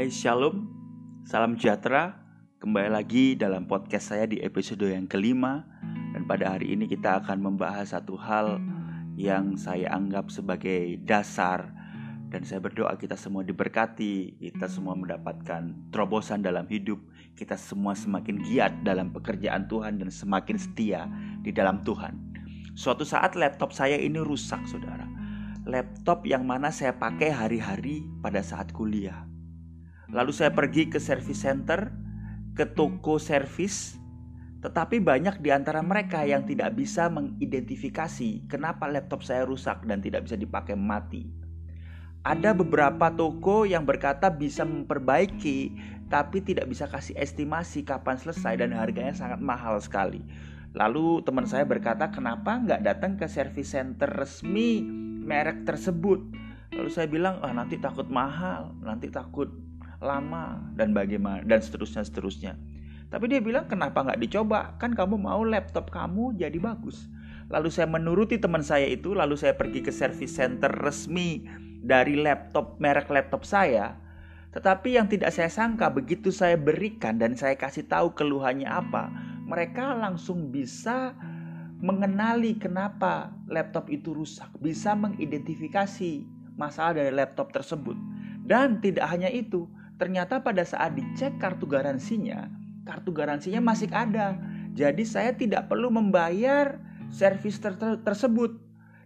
Hai Shalom, salam sejahtera. Kembali lagi dalam podcast saya di episode yang kelima. Dan pada hari ini kita akan membahas satu hal yang saya anggap sebagai dasar. Dan saya berdoa kita semua diberkati Kita semua mendapatkan terobosan dalam hidup Kita semua semakin giat dalam pekerjaan Tuhan Dan semakin setia di dalam Tuhan. Suatu saat laptop saya ini rusak saudara. Laptop yang mana saya pakai hari-hari pada saat kuliah Lalu saya pergi ke service center, ke toko servis, tetapi banyak di antara mereka yang tidak bisa mengidentifikasi kenapa laptop saya rusak dan tidak bisa dipakai mati. Ada beberapa toko yang berkata bisa memperbaiki, tapi tidak bisa kasih estimasi kapan selesai dan harganya sangat mahal sekali. Lalu teman saya berkata, kenapa nggak datang ke service center resmi merek tersebut? Lalu saya bilang, ah nanti takut mahal, nanti takut lama dan bagaimana dan seterusnya seterusnya. Tapi dia bilang kenapa nggak dicoba? Kan kamu mau laptop kamu jadi bagus. Lalu saya menuruti teman saya itu, lalu saya pergi ke service center resmi dari laptop merek laptop saya. Tetapi yang tidak saya sangka begitu saya berikan dan saya kasih tahu keluhannya apa, mereka langsung bisa mengenali kenapa laptop itu rusak, bisa mengidentifikasi masalah dari laptop tersebut. Dan tidak hanya itu, Ternyata pada saat dicek kartu garansinya, kartu garansinya masih ada. Jadi saya tidak perlu membayar servis ter ter tersebut.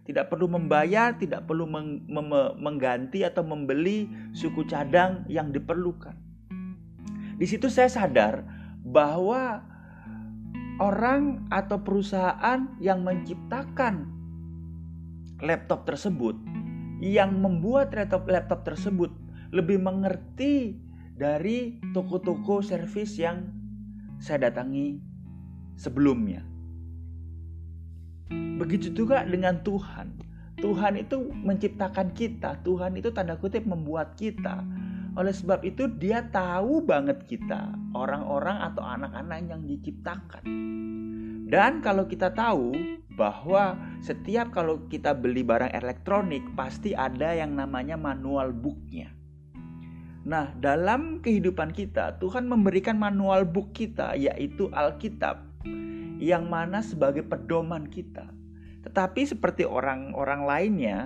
Tidak perlu membayar, tidak perlu meng mengganti atau membeli suku cadang yang diperlukan. Di situ saya sadar bahwa orang atau perusahaan yang menciptakan laptop tersebut, yang membuat laptop tersebut lebih mengerti dari toko-toko servis yang saya datangi sebelumnya. Begitu juga dengan Tuhan. Tuhan itu menciptakan kita, Tuhan itu tanda kutip membuat kita. Oleh sebab itu dia tahu banget kita, orang-orang atau anak-anak yang diciptakan. Dan kalau kita tahu bahwa setiap kalau kita beli barang elektronik pasti ada yang namanya manual booknya. Nah, dalam kehidupan kita, Tuhan memberikan manual book kita, yaitu Alkitab, yang mana sebagai pedoman kita. Tetapi, seperti orang-orang lainnya,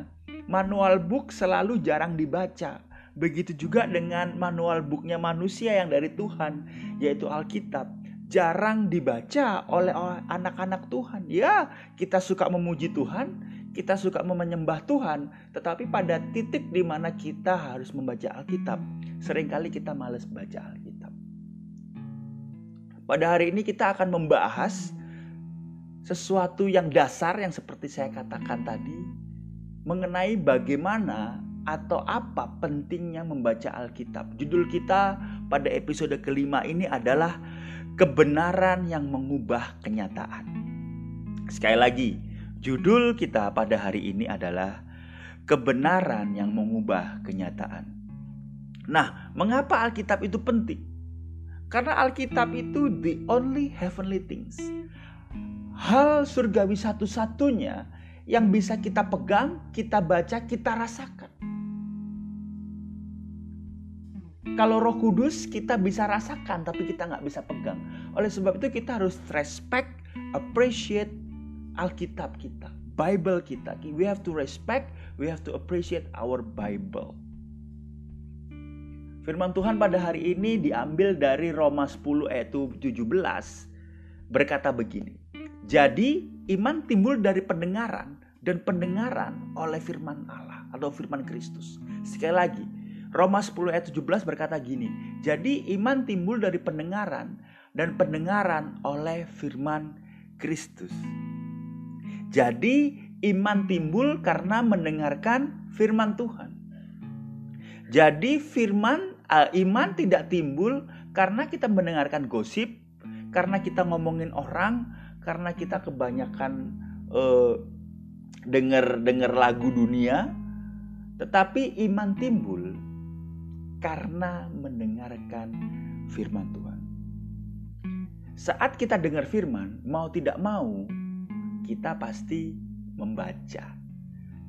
manual book selalu jarang dibaca. Begitu juga dengan manual booknya manusia yang dari Tuhan, yaitu Alkitab jarang dibaca oleh anak-anak Tuhan. Ya, kita suka memuji Tuhan, kita suka menyembah Tuhan, tetapi pada titik di mana kita harus membaca Alkitab, sering kali kita males baca Alkitab. Pada hari ini kita akan membahas sesuatu yang dasar yang seperti saya katakan tadi mengenai bagaimana atau apa pentingnya membaca Alkitab. Judul kita pada episode kelima ini adalah kebenaran yang mengubah kenyataan. Sekali lagi, Judul kita pada hari ini adalah kebenaran yang mengubah kenyataan. Nah, mengapa Alkitab itu penting? Karena Alkitab itu the only heavenly things. Hal surgawi satu-satunya yang bisa kita pegang, kita baca, kita rasakan. Kalau roh kudus kita bisa rasakan tapi kita nggak bisa pegang. Oleh sebab itu kita harus respect, appreciate, Alkitab kita, Bible kita. We have to respect, we have to appreciate our Bible. Firman Tuhan pada hari ini diambil dari Roma 10 ayat 17 berkata begini. Jadi iman timbul dari pendengaran dan pendengaran oleh firman Allah atau firman Kristus. Sekali lagi, Roma 10 ayat 17 berkata gini. Jadi iman timbul dari pendengaran dan pendengaran oleh firman Kristus. Jadi iman timbul karena mendengarkan firman Tuhan. Jadi firman uh, iman tidak timbul karena kita mendengarkan gosip, karena kita ngomongin orang, karena kita kebanyakan uh, dengar dengar lagu dunia, tetapi iman timbul karena mendengarkan firman Tuhan. Saat kita dengar firman, mau tidak mau, kita pasti membaca.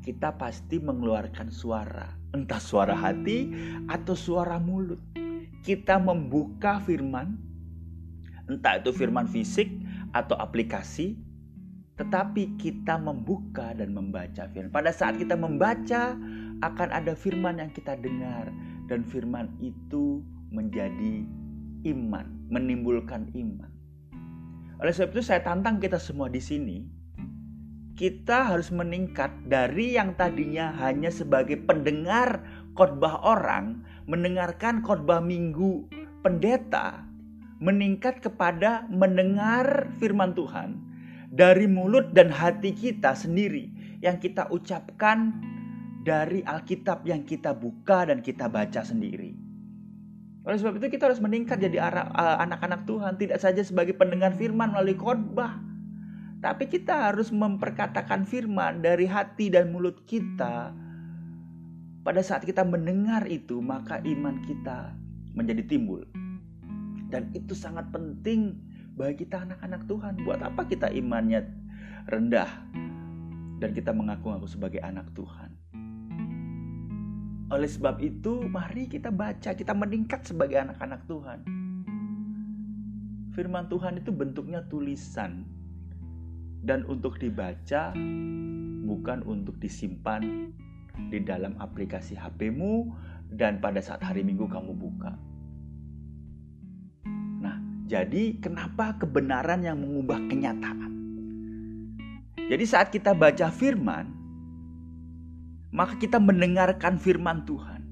Kita pasti mengeluarkan suara, entah suara hati atau suara mulut. kita membuka firman, entah itu firman fisik atau aplikasi, tetapi kita membuka dan membaca firman. Pada saat kita membaca, akan ada firman yang kita dengar, dan firman itu menjadi iman, menimbulkan iman. Oleh sebab itu, saya tantang kita semua di sini. Kita harus meningkat dari yang tadinya hanya sebagai pendengar khotbah orang, mendengarkan khotbah minggu pendeta, meningkat kepada mendengar firman Tuhan dari mulut dan hati kita sendiri yang kita ucapkan dari Alkitab yang kita buka dan kita baca sendiri. Oleh sebab itu kita harus meningkat jadi anak-anak Tuhan tidak saja sebagai pendengar firman melalui khotbah, tapi kita harus memperkatakan firman dari hati dan mulut kita pada saat kita mendengar itu, maka iman kita menjadi timbul. Dan itu sangat penting bagi kita anak-anak Tuhan. Buat apa kita imannya rendah dan kita mengaku-ngaku sebagai anak Tuhan? Oleh sebab itu, mari kita baca, kita meningkat sebagai anak-anak Tuhan. Firman Tuhan itu bentuknya tulisan dan untuk dibaca bukan untuk disimpan di dalam aplikasi HP-mu dan pada saat hari Minggu kamu buka. Nah, jadi kenapa kebenaran yang mengubah kenyataan? Jadi saat kita baca firman, maka kita mendengarkan firman Tuhan.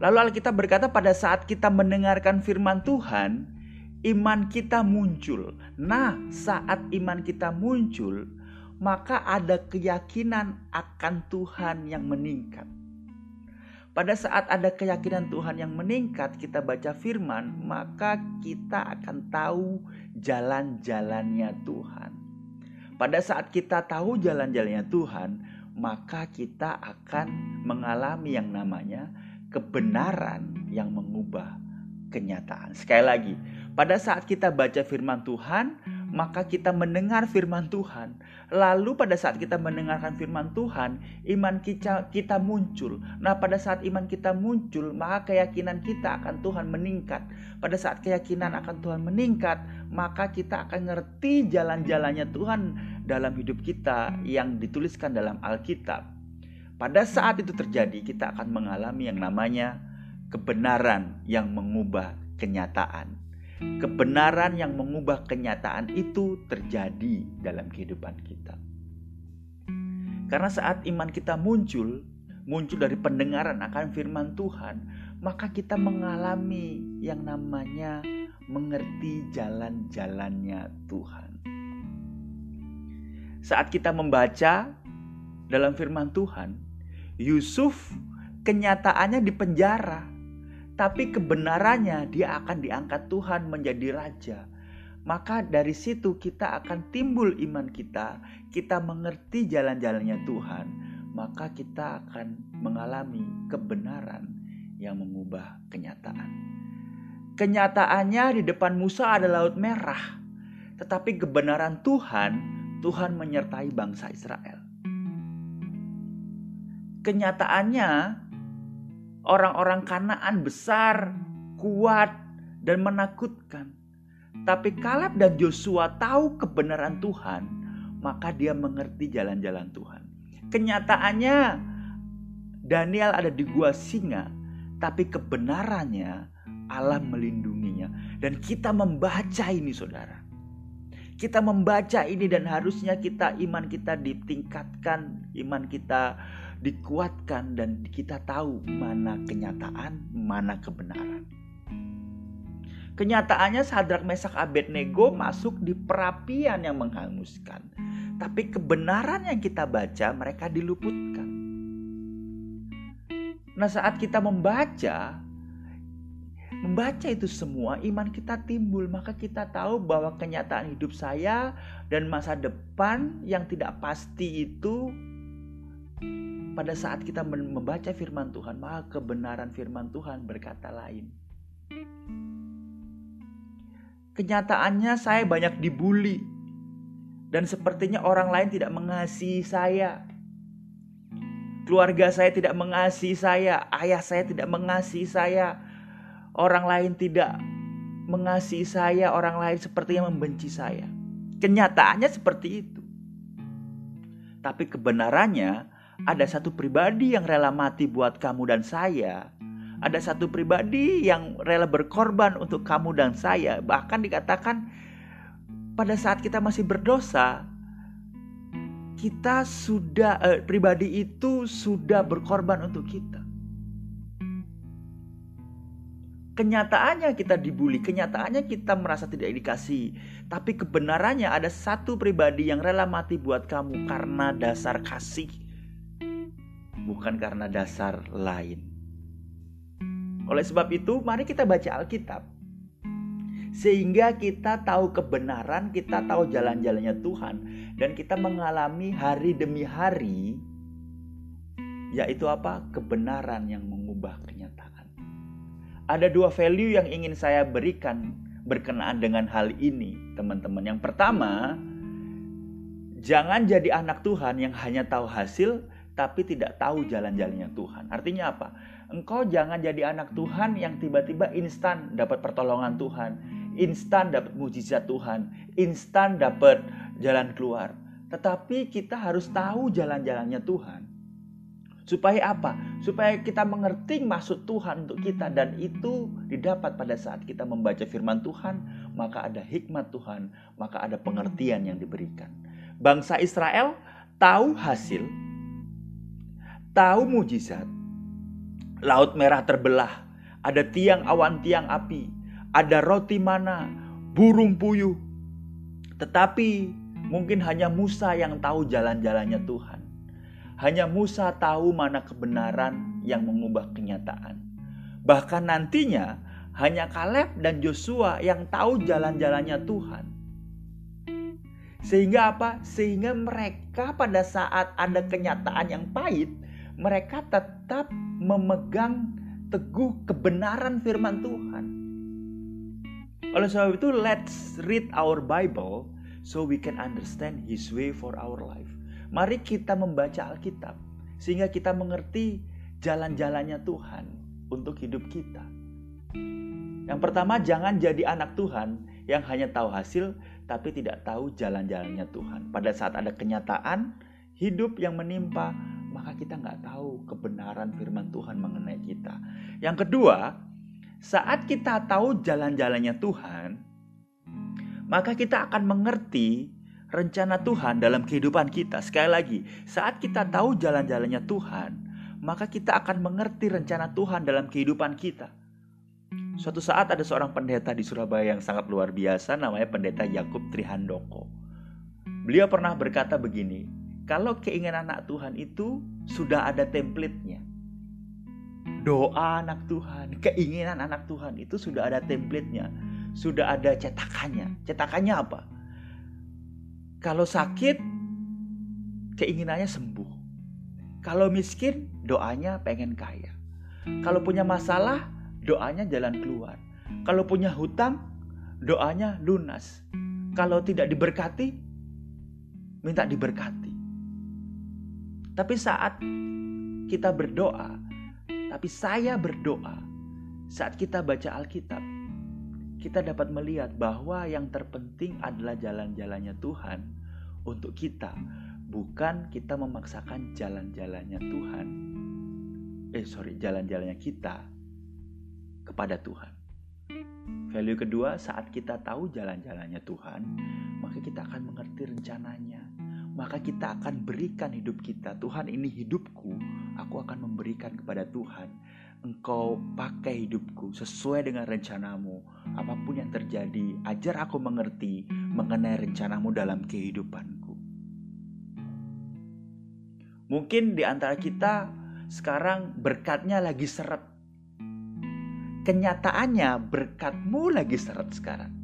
Lalu Alkitab berkata pada saat kita mendengarkan firman Tuhan, iman kita muncul. Nah, saat iman kita muncul, maka ada keyakinan akan Tuhan yang meningkat. Pada saat ada keyakinan Tuhan yang meningkat, kita baca firman, maka kita akan tahu jalan-jalannya Tuhan. Pada saat kita tahu jalan-jalannya Tuhan, maka kita akan mengalami yang namanya kebenaran yang mengubah kenyataan. Sekali lagi, pada saat kita baca firman Tuhan, maka kita mendengar firman Tuhan. Lalu pada saat kita mendengarkan firman Tuhan, iman kita, kita muncul. Nah, pada saat iman kita muncul, maka keyakinan kita akan Tuhan meningkat. Pada saat keyakinan akan Tuhan meningkat, maka kita akan ngerti jalan-jalannya Tuhan dalam hidup kita yang dituliskan dalam Alkitab. Pada saat itu terjadi, kita akan mengalami yang namanya kebenaran yang mengubah kenyataan kebenaran yang mengubah kenyataan itu terjadi dalam kehidupan kita. Karena saat iman kita muncul, muncul dari pendengaran akan firman Tuhan, maka kita mengalami yang namanya mengerti jalan-jalannya Tuhan. Saat kita membaca dalam firman Tuhan, Yusuf kenyataannya di penjara tapi kebenarannya dia akan diangkat Tuhan menjadi raja. Maka dari situ kita akan timbul iman kita, kita mengerti jalan-jalannya Tuhan, maka kita akan mengalami kebenaran yang mengubah kenyataan. Kenyataannya di depan Musa ada laut merah, tetapi kebenaran Tuhan, Tuhan menyertai bangsa Israel. Kenyataannya orang-orang Kanaan besar, kuat, dan menakutkan. Tapi Kaleb dan Joshua tahu kebenaran Tuhan, maka dia mengerti jalan-jalan Tuhan. Kenyataannya Daniel ada di gua singa, tapi kebenarannya Allah melindunginya. Dan kita membaca ini saudara. Kita membaca ini dan harusnya kita iman kita ditingkatkan, iman kita dikuatkan dan kita tahu mana kenyataan, mana kebenaran. Kenyataannya Sadrak Mesak Abednego masuk di perapian yang menghanguskan. Tapi kebenaran yang kita baca mereka diluputkan. Nah saat kita membaca, membaca itu semua iman kita timbul maka kita tahu bahwa kenyataan hidup saya dan masa depan yang tidak pasti itu pada saat kita membaca firman Tuhan, maka kebenaran firman Tuhan berkata lain. Kenyataannya saya banyak dibully dan sepertinya orang lain tidak mengasihi saya. Keluarga saya tidak mengasihi saya, ayah saya tidak mengasihi saya. orang lain tidak mengasihi saya, orang lain sepertinya membenci saya. Kenyataannya seperti itu. Tapi kebenarannya ada satu pribadi yang rela mati buat kamu dan saya. Ada satu pribadi yang rela berkorban untuk kamu dan saya. Bahkan dikatakan pada saat kita masih berdosa, kita sudah eh, pribadi itu sudah berkorban untuk kita. Kenyataannya kita dibully, kenyataannya kita merasa tidak dikasih. Tapi kebenarannya ada satu pribadi yang rela mati buat kamu karena dasar kasih. Bukan karena dasar lain. Oleh sebab itu, mari kita baca Alkitab. Sehingga kita tahu kebenaran, kita tahu jalan-jalannya Tuhan. Dan kita mengalami hari demi hari, yaitu apa? Kebenaran yang mengubah kenyataan ada dua value yang ingin saya berikan berkenaan dengan hal ini, teman-teman. Yang pertama, jangan jadi anak Tuhan yang hanya tahu hasil tapi tidak tahu jalan-jalannya Tuhan. Artinya apa? Engkau jangan jadi anak Tuhan yang tiba-tiba instan dapat pertolongan Tuhan, instan dapat mujizat Tuhan, instan dapat jalan keluar. Tetapi kita harus tahu jalan-jalannya Tuhan. Supaya apa? Supaya kita mengerti maksud Tuhan untuk kita dan itu didapat pada saat kita membaca firman Tuhan, maka ada hikmat Tuhan, maka ada pengertian yang diberikan. Bangsa Israel tahu hasil, tahu mujizat. Laut merah terbelah, ada tiang awan tiang api, ada roti mana, burung puyuh. Tetapi mungkin hanya Musa yang tahu jalan-jalannya Tuhan. Hanya Musa tahu mana kebenaran yang mengubah kenyataan. Bahkan nantinya hanya Kaleb dan Joshua yang tahu jalan-jalannya Tuhan. Sehingga apa? Sehingga mereka pada saat ada kenyataan yang pahit, mereka tetap memegang teguh kebenaran firman Tuhan. Oleh sebab itu, let's read our Bible so we can understand His way for our life. Mari kita membaca Alkitab sehingga kita mengerti jalan-jalannya Tuhan untuk hidup kita. Yang pertama, jangan jadi anak Tuhan yang hanya tahu hasil tapi tidak tahu jalan-jalannya Tuhan. Pada saat ada kenyataan hidup yang menimpa, maka kita nggak tahu kebenaran firman Tuhan mengenai kita. Yang kedua, saat kita tahu jalan-jalannya Tuhan, maka kita akan mengerti rencana Tuhan dalam kehidupan kita. Sekali lagi, saat kita tahu jalan-jalannya Tuhan, maka kita akan mengerti rencana Tuhan dalam kehidupan kita. Suatu saat ada seorang pendeta di Surabaya yang sangat luar biasa namanya pendeta Yakub Trihandoko. Beliau pernah berkata begini, kalau keinginan anak Tuhan itu sudah ada template-nya. Doa anak Tuhan, keinginan anak Tuhan itu sudah ada template-nya, sudah ada cetakannya. Cetakannya apa? Kalau sakit, keinginannya sembuh. Kalau miskin, doanya pengen kaya. Kalau punya masalah, doanya jalan keluar. Kalau punya hutang, doanya lunas. Kalau tidak diberkati, minta diberkati. Tapi saat kita berdoa, tapi saya berdoa, saat kita baca Alkitab, kita dapat melihat bahwa yang terpenting adalah jalan-jalannya Tuhan untuk kita, bukan kita memaksakan jalan-jalannya Tuhan. Eh, sorry, jalan-jalannya kita kepada Tuhan. Value kedua, saat kita tahu jalan-jalannya Tuhan, maka kita akan mengerti rencananya. Maka kita akan berikan hidup kita. Tuhan ini hidupku, aku akan memberikan kepada Tuhan engkau pakai hidupku sesuai dengan rencanamu. Apa pun yang terjadi, ajar aku mengerti mengenai rencanamu dalam kehidupanku. Mungkin di antara kita sekarang berkatnya lagi seret. Kenyataannya berkatmu lagi seret sekarang.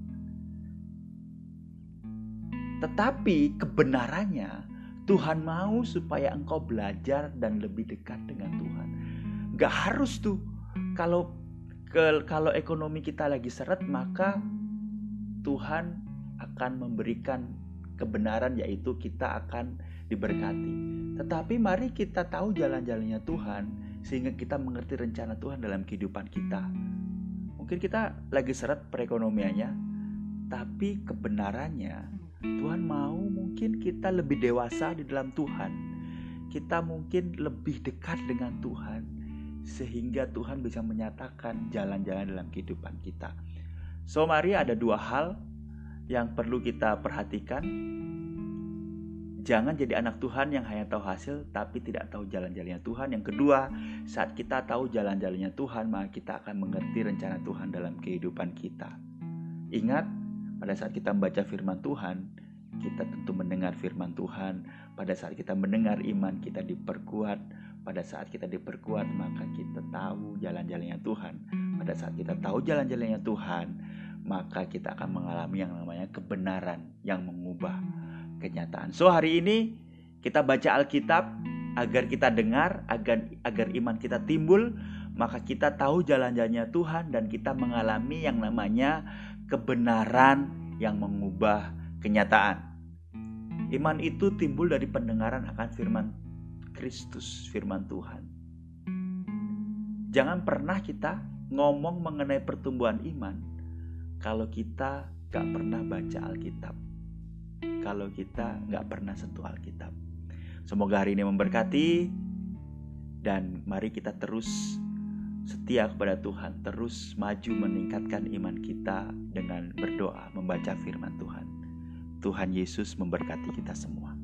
Tetapi kebenarannya Tuhan mau supaya engkau belajar dan lebih dekat dengan Tuhan Gak harus tuh kalau ke, kalau ekonomi kita lagi seret maka Tuhan akan memberikan kebenaran yaitu kita akan diberkati. Tetapi mari kita tahu jalan-jalannya Tuhan sehingga kita mengerti rencana Tuhan dalam kehidupan kita. Mungkin kita lagi seret perekonomiannya, tapi kebenarannya Tuhan mau mungkin kita lebih dewasa di dalam Tuhan. Kita mungkin lebih dekat dengan Tuhan sehingga Tuhan bisa menyatakan jalan-jalan dalam kehidupan kita. So mari ada dua hal yang perlu kita perhatikan. Jangan jadi anak Tuhan yang hanya tahu hasil tapi tidak tahu jalan-jalannya Tuhan. Yang kedua, saat kita tahu jalan-jalannya Tuhan, maka kita akan mengerti rencana Tuhan dalam kehidupan kita. Ingat, pada saat kita membaca firman Tuhan, kita tentu mendengar firman Tuhan. Pada saat kita mendengar iman kita diperkuat. Pada saat kita diperkuat, maka kita tahu jalan-jalannya Tuhan. Pada saat kita tahu jalan-jalannya Tuhan, maka kita akan mengalami yang namanya kebenaran yang mengubah kenyataan. So hari ini kita baca Alkitab agar kita dengar, agar agar iman kita timbul, maka kita tahu jalan-jalannya Tuhan dan kita mengalami yang namanya kebenaran yang mengubah kenyataan. Iman itu timbul dari pendengaran akan firman Kristus, firman Tuhan. Jangan pernah kita ngomong mengenai pertumbuhan iman kalau kita gak pernah baca Alkitab, kalau kita gak pernah sentuh Alkitab. Semoga hari ini memberkati, dan mari kita terus setia kepada Tuhan, terus maju meningkatkan iman kita dengan berdoa, membaca firman Tuhan. Tuhan Yesus memberkati kita semua.